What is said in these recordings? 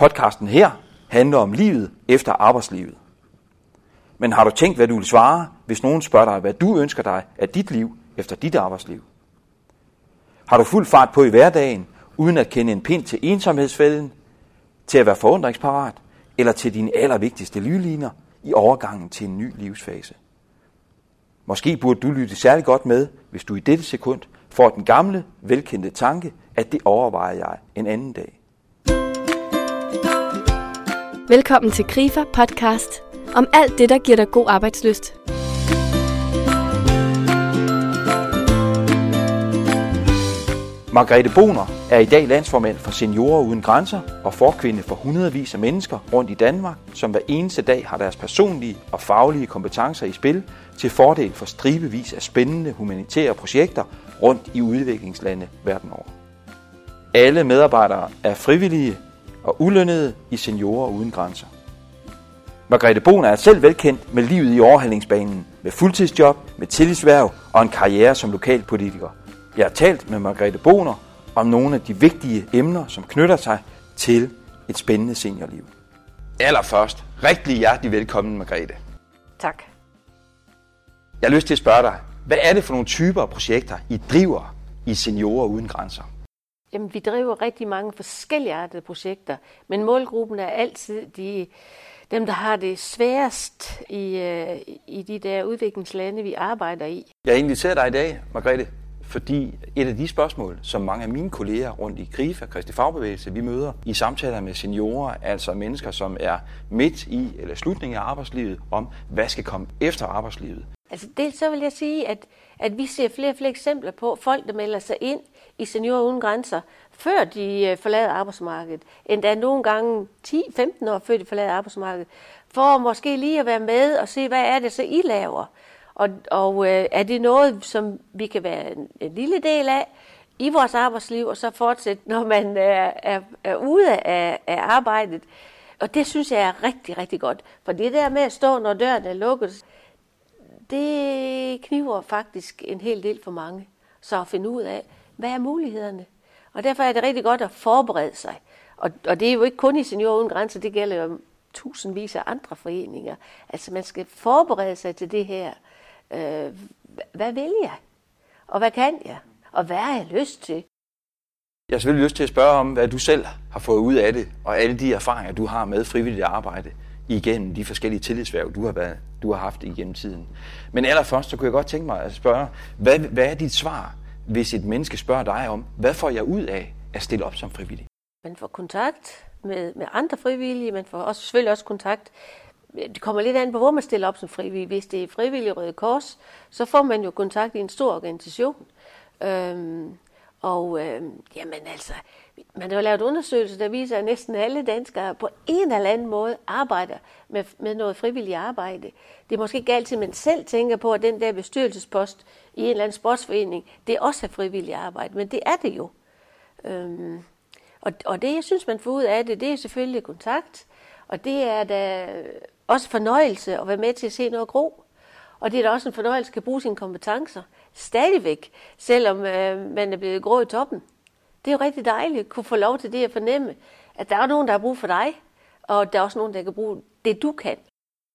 Podcasten her handler om livet efter arbejdslivet. Men har du tænkt, hvad du vil svare, hvis nogen spørger dig, hvad du ønsker dig af dit liv efter dit arbejdsliv? Har du fuld fart på i hverdagen, uden at kende en pind til ensomhedsfælden, til at være forundringsparat, eller til dine allervigtigste lydliner i overgangen til en ny livsfase? Måske burde du lytte særlig godt med, hvis du i dette sekund får den gamle, velkendte tanke, at det overvejer jeg en anden dag. Velkommen til Grifer podcast om alt det, der giver dig god arbejdsløst. Margrethe Boner er i dag landsformand for Seniorer Uden Grænser og forkvinde for hundredvis af mennesker rundt i Danmark, som hver eneste dag har deres personlige og faglige kompetencer i spil til fordel for stribevis af spændende humanitære projekter rundt i udviklingslande verden over. Alle medarbejdere er frivillige og ulønnede i Seniorer Uden Grænser. Margrethe Bohn er selv velkendt med livet i overhandlingsbanen, med fuldtidsjob, med tillidsværv og en karriere som lokalpolitiker. Jeg har talt med Margrethe Boner om nogle af de vigtige emner, som knytter sig til et spændende seniorliv. Allerførst, rigtig hjertelig velkommen, Margrethe. Tak. Jeg har lyst til at spørge dig, hvad er det for nogle typer af projekter, I driver i Seniorer Uden Grænser? Jamen, vi driver rigtig mange forskellige projekter, men målgruppen er altid de, dem, der har det sværest i, øh, i de der udviklingslande, vi arbejder i. Jeg inviterer dig i dag, Margrethe, fordi et af de spørgsmål, som mange af mine kolleger rundt i KRIFA, Kristi Fagbevægelse, vi møder i samtaler med seniorer, altså mennesker, som er midt i eller slutningen af arbejdslivet, om hvad skal komme efter arbejdslivet. Altså dels så vil jeg sige, at, at vi ser flere og flere eksempler på folk, der melder sig ind i Seniorer Uden Grænser, før de øh, forlader arbejdsmarkedet, endda nogle gange 10-15 år før de forlader arbejdsmarkedet, for måske lige at være med og se, hvad er det så I laver? Og, og øh, er det noget, som vi kan være en, en lille del af i vores arbejdsliv, og så fortsætte, når man er, er, er ude af, af arbejdet? Og det synes jeg er rigtig, rigtig godt. For det der med at stå, når døren er lukket, det kniver faktisk en hel del for mange. Så at finde ud af, hvad er mulighederne? Og derfor er det rigtig godt at forberede sig. Og, og det er jo ikke kun i Seniorer Uden Grænser, det gælder jo tusindvis af andre foreninger. Altså man skal forberede sig til det her. Øh, hvad vil jeg? Og hvad kan jeg? Og hvad har jeg lyst til? Jeg har selvfølgelig lyst til at spørge om, hvad du selv har fået ud af det, og alle de erfaringer, du har med frivilligt arbejde igennem de forskellige tillidsværv, du har, været, du har haft igennem tiden. Men allerførst, så kunne jeg godt tænke mig at spørge, hvad, hvad er dit svar, hvis et menneske spørger dig om, hvad får jeg ud af at stille op som frivillig? Man får kontakt med, med andre frivillige, man får også, selvfølgelig også kontakt det kommer lidt an på, hvor man stiller op som frivillig. Hvis det er frivillig Røde Kors, så får man jo kontakt i en stor organisation. Øhm, og øhm, jamen altså, man har lavet undersøgelser, der viser, at næsten alle danskere på en eller anden måde arbejder med, med noget frivilligt arbejde. Det er måske ikke altid, man selv tænker på, at den der bestyrelsespost i en eller anden sportsforening, det er også er frivilligt arbejde, men det er det jo. Øhm, og, og det, jeg synes, man får ud af det, det er selvfølgelig kontakt, og det er da også fornøjelse at være med til at se noget gro. Og det er da også en fornøjelse at bruge sine kompetencer stadigvæk, selvom øh, man er blevet grå i toppen. Det er jo rigtig dejligt at kunne få lov til det at fornemme, at der er nogen, der har brug for dig, og der er også nogen, der kan bruge det, du kan.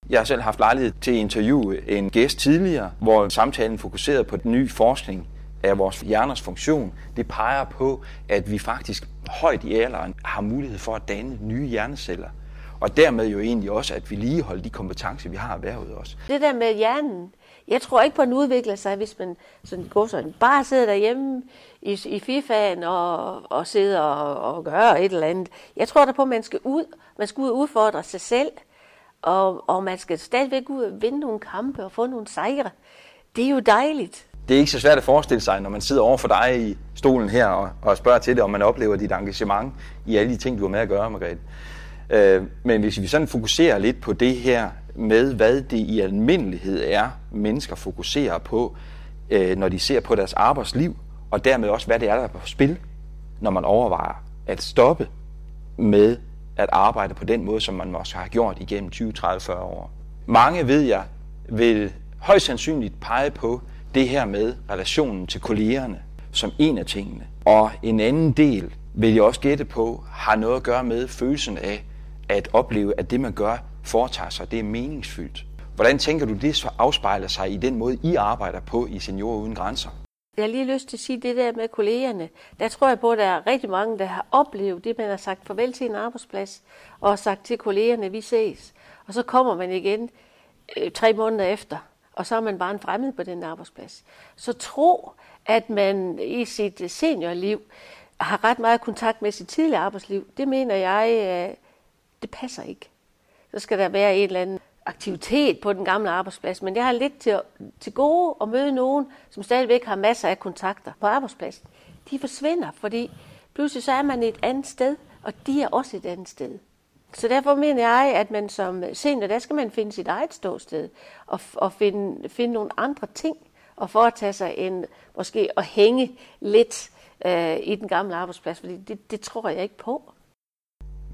Jeg har selv haft lejlighed til at interviewe en gæst tidligere, hvor samtalen fokuserede på den nye forskning af vores hjerners funktion. Det peger på, at vi faktisk højt i alderen har mulighed for at danne nye hjerneceller. Og dermed jo egentlig også at vi lige holder de kompetencer, vi har erhvervet os. Det der med hjernen, jeg tror ikke på, at den udvikler sig, hvis man sådan går sådan, bare sidder derhjemme i, i FIFA'en og, og sidder og, og gør et eller andet. Jeg tror da på, at man skal ud, man skal ud og udfordre sig selv, og, og man skal stadigvæk ud og vinde nogle kampe og få nogle sejre. Det er jo dejligt. Det er ikke så svært at forestille sig, når man sidder over for dig i stolen her og, og spørger til det, om man oplever dit engagement i alle de ting, du har med at gøre, Margrethe. Øh, men hvis vi sådan fokuserer lidt på det her med, hvad det i almindelighed er, mennesker fokuserer på, øh, når de ser på deres arbejdsliv, og dermed også, hvad det er, der er på spil, når man overvejer at stoppe med at arbejde på den måde, som man måske har gjort igennem 20, 30, 40 år. Mange, ved jeg, vil højst sandsynligt pege på det her med relationen til kollegerne som en af tingene. Og en anden del vil jeg også gætte på, har noget at gøre med følelsen af at opleve, at det man gør, foretager sig, det er meningsfyldt. Hvordan tænker du, det så afspejler sig i den måde, I arbejder på i Seniorer Uden Grænser? Jeg har lige lyst til at sige det der med kollegerne. Der tror jeg på, at der er rigtig mange, der har oplevet det, man har sagt farvel til en arbejdsplads, og sagt til kollegerne, vi ses. Og så kommer man igen øh, tre måneder efter, og så er man bare en fremmed på den arbejdsplads. Så tro, at man i sit øh, seniorliv har ret meget kontakt med sit tidligere arbejdsliv, det mener jeg, øh, det passer ikke. Så skal der være en eller anden aktivitet på den gamle arbejdsplads, men jeg har lidt til, til gode at møde nogen, som stadigvæk har masser af kontakter på arbejdspladsen. De forsvinder, fordi pludselig så er man et andet sted, og de er også et andet sted. Så derfor mener jeg, at man som senior, der skal man finde sit eget ståsted og, og finde, finde nogle andre ting og foretage sig end måske at hænge lidt øh, i den gamle arbejdsplads, fordi det, det tror jeg ikke på.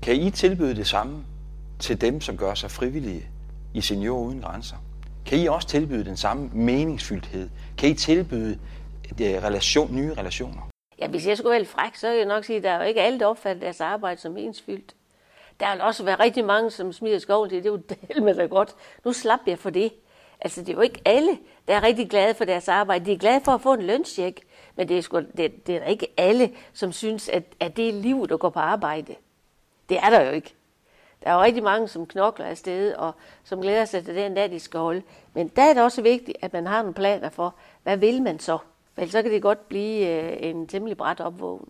Kan I tilbyde det samme til dem, som gør sig frivillige i Seniorer Uden Grænser? Kan I også tilbyde den samme meningsfyldthed? Kan I tilbyde relation, nye relationer? Ja, hvis jeg skulle være fræk, så vil jeg nok sige, at der er jo ikke alle, der opfatter deres arbejde som meningsfyldt. Der vil også være rigtig mange, som smider skoven til, det er jo del med det godt. Nu slap jeg for det. Altså, det er jo ikke alle, der er rigtig glade for deres arbejde. De er glade for at få en lønscheck, men det er, sgu, det, det er ikke alle, som synes, at, at det er livet at gå på arbejde. Det er der jo ikke. Der er jo rigtig mange, som knokler afsted, og som glæder sig til den dag, de skal holde. Men der er det også vigtigt, at man har nogle planer for, hvad vil man så? For så kan det godt blive øh, en temmelig bræt opvågen.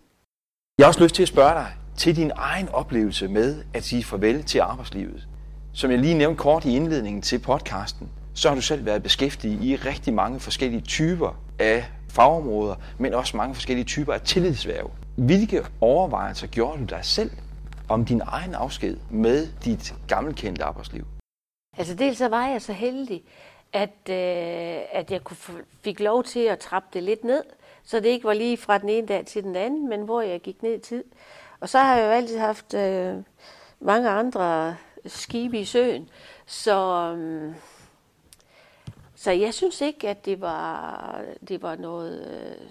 Jeg har også lyst til at spørge dig til din egen oplevelse med at sige farvel til arbejdslivet. Som jeg lige nævnte kort i indledningen til podcasten, så har du selv været beskæftiget i rigtig mange forskellige typer af fagområder, men også mange forskellige typer af tillidsværv. Hvilke overvejelser gjorde du dig selv om din egen afsked med dit gammelkendte arbejdsliv? Altså dels så var jeg så heldig, at, øh, at jeg kunne fik lov til at trappe det lidt ned, så det ikke var lige fra den ene dag til den anden, men hvor jeg gik ned i tid. Og så har jeg jo altid haft øh, mange andre skibe i søen, så, øh, så jeg synes ikke, at det var, det var noget øh,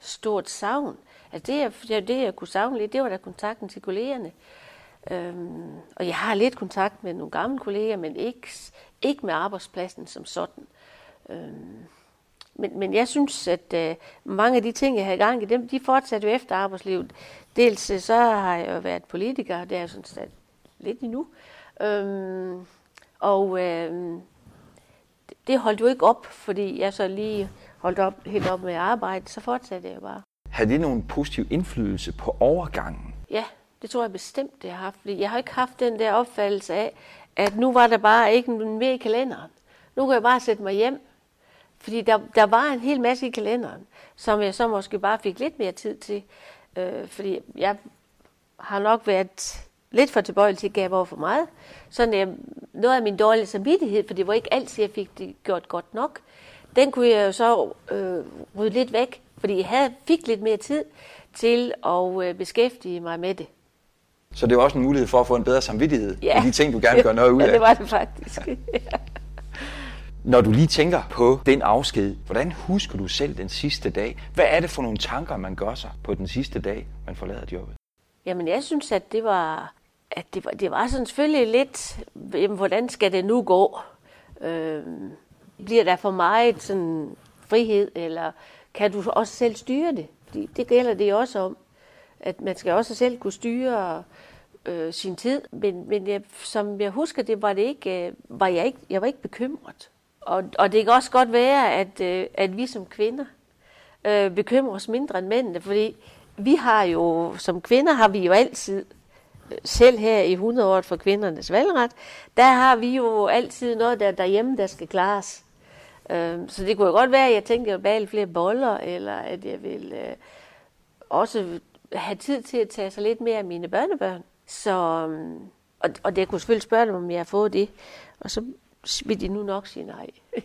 stort savn. Altså det, jeg, det, jeg kunne savne lidt, det var da kontakten til kollegerne. Øhm, og jeg har lidt kontakt med nogle gamle kolleger, men ikke, ikke med arbejdspladsen som sådan. Øhm, men, men jeg synes, at øh, mange af de ting, jeg har i gang i, dem, de fortsætter jo efter arbejdslivet. Dels øh, så har jeg jo været politiker, det er jeg sådan set lidt endnu. Øhm, og øh, det holdt jo ikke op, fordi jeg så lige holdt op, helt op med arbejde, så fortsatte jeg jo bare. Har det nogen positiv indflydelse på overgangen? Ja, det tror jeg bestemt, det har haft. Jeg har ikke haft den der opfattelse af, at nu var der bare ikke mere i kalenderen. Nu kan jeg bare sætte mig hjem. Fordi der, der var en hel masse i kalenderen, som jeg så måske bare fik lidt mere tid til. Øh, fordi jeg har nok været lidt for tilbøjelig til at gabe over for meget. Sådan jeg, noget af min dårlige samvittighed, for det var ikke altid, jeg fik det gjort godt nok. Den kunne jeg jo så øh, rydde lidt væk, fordi jeg havde, fik lidt mere tid til at øh, beskæftige mig med det. Så det var også en mulighed for at få en bedre samvittighed ja. de ting, du gerne vil gøre noget ud af? ja, det var det faktisk. Når du lige tænker på den afsked, hvordan husker du selv den sidste dag? Hvad er det for nogle tanker, man gør sig på den sidste dag, man forlader jobbet? Jamen, jeg synes, at det var, at det var, det var sådan selvfølgelig lidt, jamen, hvordan skal det nu gå? Øh, bliver der for meget sådan frihed, eller kan du også selv styre det? Fordi det gælder det også om, at man skal også selv kunne styre øh, sin tid. Men, men jeg, som jeg husker det, var det ikke, øh, var jeg ikke, jeg var ikke bekymret. Og, og det kan også godt være, at, øh, at vi som kvinder øh, bekymrer os mindre end mændene, fordi vi har jo, som kvinder har vi jo altid, øh, selv her i 100 år for kvindernes valgret, der har vi jo altid noget der derhjemme, der skal klares. Øh, så det kunne jo godt være, at jeg tænkte, at jeg ville flere boller, eller at jeg ville øh, også have tid til at tage sig lidt mere af mine børnebørn. Så, øhm, og, og det kunne selvfølgelig spørge dem, om jeg har fået det. Og så vil de nu nok sige nej.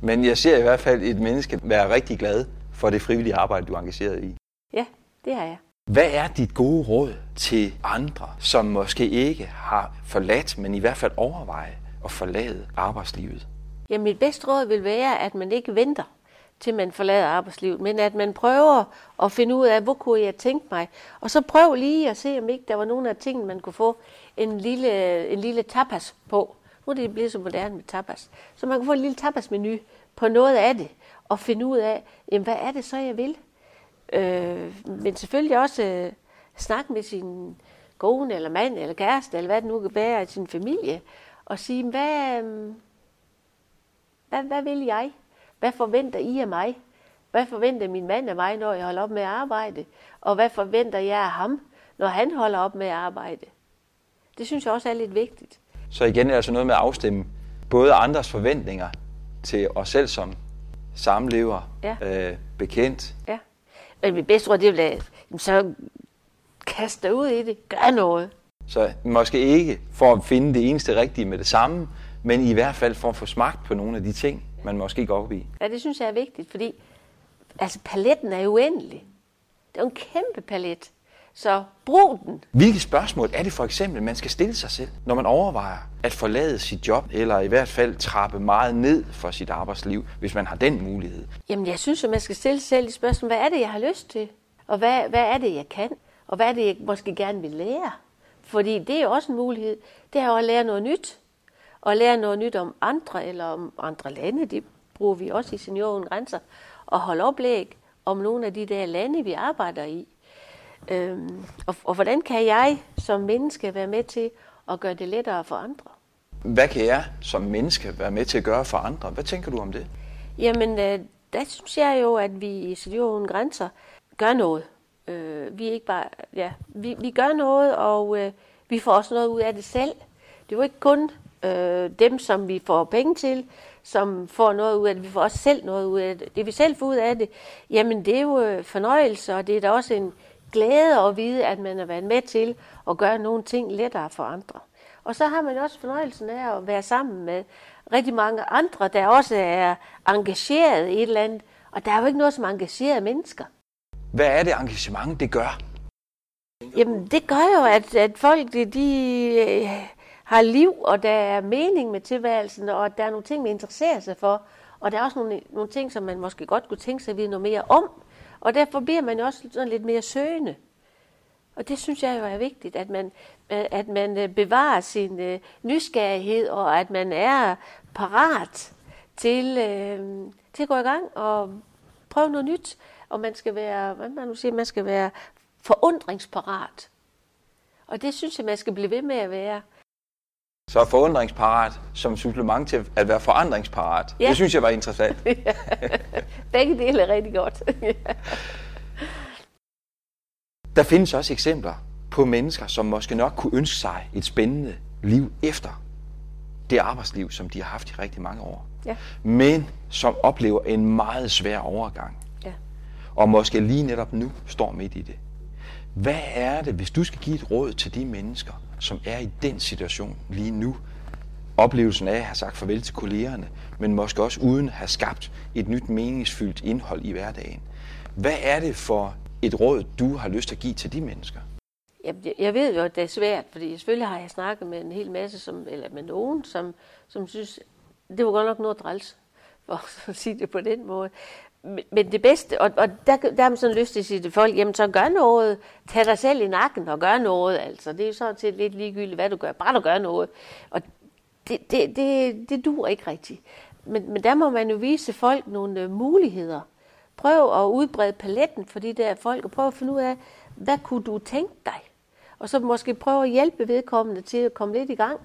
Men jeg ser i hvert fald et menneske være rigtig glad for det frivillige arbejde, du er engageret i. Ja, det har jeg. Hvad er dit gode råd til andre, som måske ikke har forladt, men i hvert fald overveje at forlade arbejdslivet? Ja, mit bedste råd vil være, at man ikke venter til man forlader arbejdslivet, men at man prøver at finde ud af, hvor kunne jeg tænke mig. Og så prøv lige at se, om ikke der var nogle af tingene, man kunne få en lille, en lille tapas på. Nu er det blevet så moderne med tapas. Så man kan få en lille tapasmenu på noget af det, og finde ud af, jamen, hvad er det så, jeg vil? Øh, men selvfølgelig også øh, snakke med sin kone, eller mand, eller kæreste, eller hvad det nu kan bære i sin familie, og sige, hvad, øh, hvad, hvad vil jeg? Hvad forventer I af mig? Hvad forventer min mand af mig, når jeg holder op med at arbejde? Og hvad forventer jeg af ham, når han holder op med at arbejde? Det synes jeg også er lidt vigtigt. Så igen er det altså noget med at afstemme både andres forventninger til os selv som samlever, Ja. øh, bekendt. Ja. Men mit bedste råd, det vil at så kast dig ud i det. Gør noget. Så måske ikke for at finde det eneste rigtige med det samme, men i hvert fald for at få smagt på nogle af de ting, man måske går op i. Ja, det synes jeg er vigtigt, fordi altså, paletten er uendelig. Det er jo en kæmpe palet. Så brug den. Hvilke spørgsmål er det for eksempel, man skal stille sig selv, når man overvejer at forlade sit job, eller i hvert fald trappe meget ned for sit arbejdsliv, hvis man har den mulighed? Jamen, jeg synes, at man skal stille sig selv de spørgsmål, hvad er det, jeg har lyst til? Og hvad, hvad er det, jeg kan? Og hvad er det, jeg måske gerne vil lære? Fordi det er jo også en mulighed. Det er jo at lære noget nyt. Og lære noget nyt om andre, eller om andre lande. Det bruger vi også i Senior Uden Grænser. Og holde oplæg om nogle af de der lande, vi arbejder i. Øhm, og, og hvordan kan jeg som menneske være med til at gøre det lettere for andre? Hvad kan jeg som menneske være med til at gøre for andre? Hvad tænker du om det? Jamen, øh, der synes jeg jo, at vi i Senior Uden Grænser gør noget. Øh, vi er ikke bare, ja, vi, vi gør noget, og øh, vi får også noget ud af det selv. Det er jo ikke kun øh, dem, som vi får penge til, som får noget ud af det. Vi får også selv noget ud af det. Det vi selv får ud af det, jamen det er jo øh, fornøjelse, og det er da også en glæde at vide, at man har været med til at gøre nogle ting lettere for andre. Og så har man også fornøjelsen af at være sammen med rigtig mange andre, der også er engageret i et eller andet. Og der er jo ikke noget som engagerede mennesker. Hvad er det engagement, det gør? Jamen, det gør jo, at, at folk de, de har liv, og der er mening med tilværelsen, og der er nogle ting, man interesserer sig for. Og der er også nogle, nogle ting, som man måske godt kunne tænke sig at vide noget mere om. Og derfor bliver man jo også sådan lidt mere søgende. Og det synes jeg jo er vigtigt, at man, at man øh, bevarer sin øh, nysgerrighed, og at man er parat til, øh, til at gå i gang og prøve noget nyt. Og man skal være, hvad man nu siger, man skal være forundringsparat. Og det synes jeg, man skal blive ved med at være. Så er forundringsparat som supplement til at være forandringsparat. Ja. Det synes jeg var interessant. Begge dele er rigtig godt. Der findes også eksempler på mennesker, som måske nok kunne ønske sig et spændende liv efter det arbejdsliv, som de har haft i rigtig mange år. ja. Men som oplever en meget svær overgang. ja. Og måske lige netop nu står midt i det. Hvad er det, hvis du skal give et råd til de mennesker, som er i den situation lige nu? Oplevelsen af at have sagt farvel til kollegerne, men måske også uden at have skabt et nyt meningsfyldt indhold i hverdagen. Hvad er det for et råd, du har lyst til at give til de mennesker? Jeg- jeg ved jo, at det er svært, fordi selvfølgelig har jeg snakket med en hel masse, som, eller med nogen, som, som synes, det var godt nok noget træls, for at sige det på den måde. Men- det bedste, og, og der, der har man sådan lyst til at sige til folk, jamen så gør noget, tag dig selv i nakken og gør noget, altså. Det er jo sådan set lidt ligegyldigt, hvad du gør, bare du gør noget. Og det, det, det, det dur ikke rigtigt. Men, men der må man jo vise folk nogle øh, muligheder. Prøv at udbrede paletten for de der folk, og prøv at finde ud af, hvad kunne du tænke dig? Og så måske prøve at hjælpe vedkommende til at komme lidt i gang.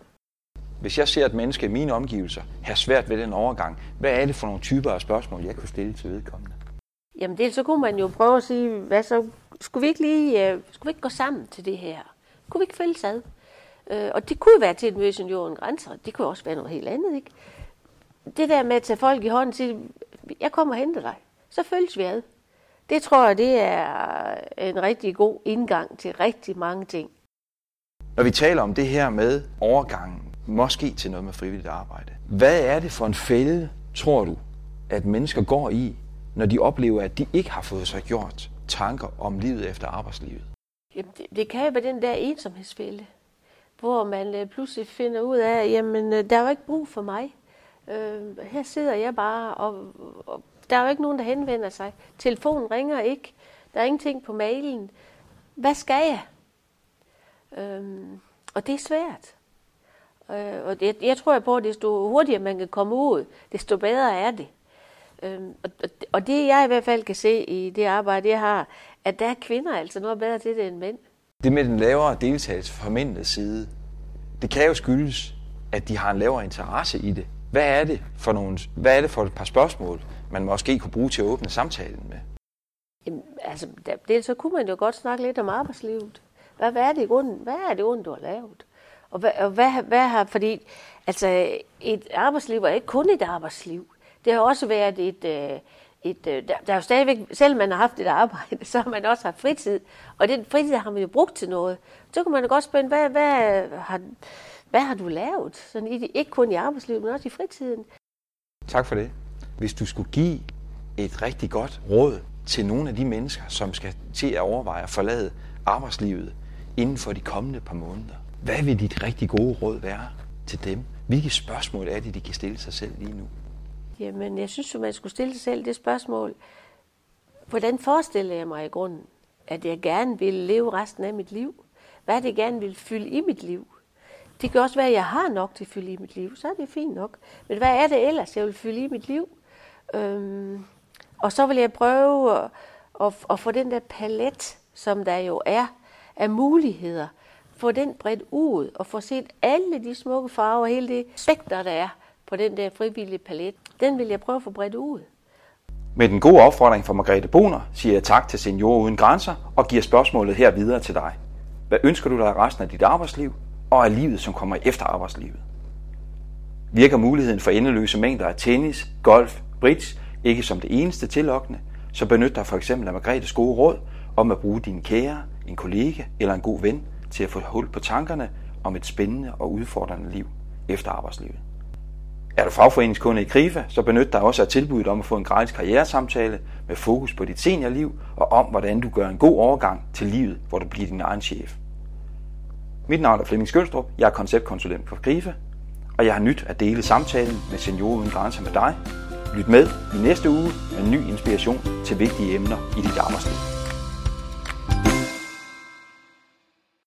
Hvis jeg ser et menneske i mine omgivelser have svært ved den overgang, hvad er det for nogle typer af spørgsmål, jeg kunne stille til vedkommende? Jamen det, så kunne man jo prøve at sige, hvad så, skulle vi ikke lige, øh, skulle vi ikke gå sammen til det her? Kunne vi ikke følges ad? Øh, og det kunne være til et møde Senioren Grænser, det kunne også være noget helt andet, ikke? Det der med at tage folk i hånden og sige, jeg kommer og henter dig, så følges vi ad. Det tror jeg, det er en rigtig god indgang til rigtig mange ting. Når vi taler om det her med overgangen, måske til noget med frivilligt arbejde, hvad er det for en fælde, tror du, at mennesker går i, når de oplever, at de ikke har fået sig gjort tanker om livet efter arbejdslivet? Jamen, det, det kan jo være den der ensomhedsfælde, hvor man øh, pludselig finder ud af, jamen, øh, der er jo ikke brug for mig. Øh, her sidder jeg bare, og, og der er jo ikke nogen, der henvender sig. Telefonen ringer ikke. Der er ingenting på mailen. Hvad skal jeg? Øh, og det er svært. Øh, og det, jeg tror på, at desto hurtigere man kan komme ud, desto bedre er det. Øhm, og, og det jeg i hvert fald kan se i det arbejde, jeg har, at der er kvinder altså noget bedre til det end mænd. Det med den lavere deltagelse fra mændenes side, det kan jo skyldes, at de har en lavere interesse i det. Hvad er det for, nogle, hvad er det for et par spørgsmål, man måske kunne bruge til at åbne samtalen med? Jamen, altså, det, så kunne man jo godt snakke lidt om arbejdslivet. Hvad, hvad er det i grunden, hvad er det ondt, du har lavet? Og hvad, og hvad, hvad har, fordi altså, et arbejdsliv er ikke kun et arbejdsliv. Det har også været et, øh, et, øh, der, der er jo stadigvæk, selvom man har haft et arbejde, så har man også haft fritid. Og den fritid har man jo brugt til noget. Så kan man jo godt spørge, hvad, hvad, har, hvad har du lavet? Sådan, ikke kun i arbejdslivet, men også i fritiden. Tak for det. Hvis du skulle give et rigtig godt råd til nogle af de mennesker, som skal til at overveje at forlade arbejdslivet inden for de kommende par måneder, hvad vil dit rigtig gode råd være til dem? Hvilke spørgsmål er det, de kan stille sig selv lige nu? Jamen, jeg synes jo, man skulle stille sig selv det spørgsmål, hvordan forestiller jeg mig i grunden, at jeg gerne vil leve resten af mit liv? Hvad er det, jeg gerne vil fylde i mit liv? Det kan også være, at jeg har nok til at fylde i mit liv, så er det fint nok. Men hvad er det ellers, jeg vil fylde i mit liv? Øhm, og så vil jeg prøve at, at, at få den der palet, som der jo er, af muligheder, få den bredt ud og få set alle de smukke farver, hele det spekter, der er på den der frivillige palet, den vil jeg prøve at få bredt ud. Med den gode opfordring fra Margrethe Boner siger jeg tak til Seniorer Uden Grænser og giver spørgsmålet her videre til dig. Hvad ønsker du dig af resten af dit arbejdsliv og af livet, som kommer efter arbejdslivet? Virker muligheden for endeløse mængder af tennis, golf, bridge ikke som det eneste tillokkende, så benyt dig for eksempel af Margrethes gode råd om at bruge din kære, en kollega eller en god ven til at få hul på tankerne om et spændende og udfordrende liv efter arbejdslivet. Er du fagforeningskunde i KRIFA, så benyt dig også af tilbuddet om at få en gratis karrieresamtale med fokus på dit seniorliv og om, hvordan du gør en god overgang til livet, hvor du bliver din egen chef. Mit navn er Flemming Skølstrup, jeg er konceptkonsulent for KRIFA, og jeg har nyt at dele samtalen med Seniorer Uden Grænser med dig. Lyt med i næste uge med ny inspiration til vigtige emner i dit arbejdsliv.